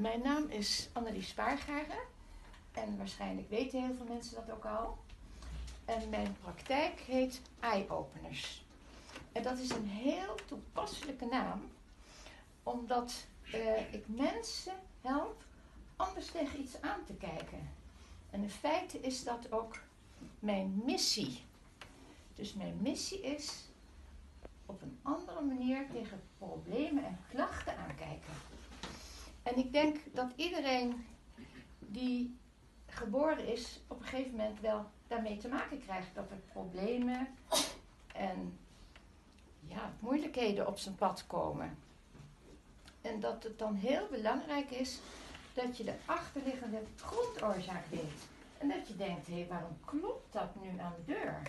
Mijn naam is Annelies Spaargaren. En waarschijnlijk weten heel veel mensen dat ook al. En mijn praktijk heet Eye Openers. En dat is een heel toepasselijke naam, omdat uh, ik mensen help anders tegen iets aan te kijken. En in feite is dat ook mijn missie. Dus mijn missie is op een andere manier tegen problemen en klachten. En ik denk dat iedereen die geboren is, op een gegeven moment wel daarmee te maken krijgt. Dat er problemen en ja, moeilijkheden op zijn pad komen. En dat het dan heel belangrijk is dat je de achterliggende grondoorzaak weet. En dat je denkt, hé, waarom klopt dat nu aan de deur?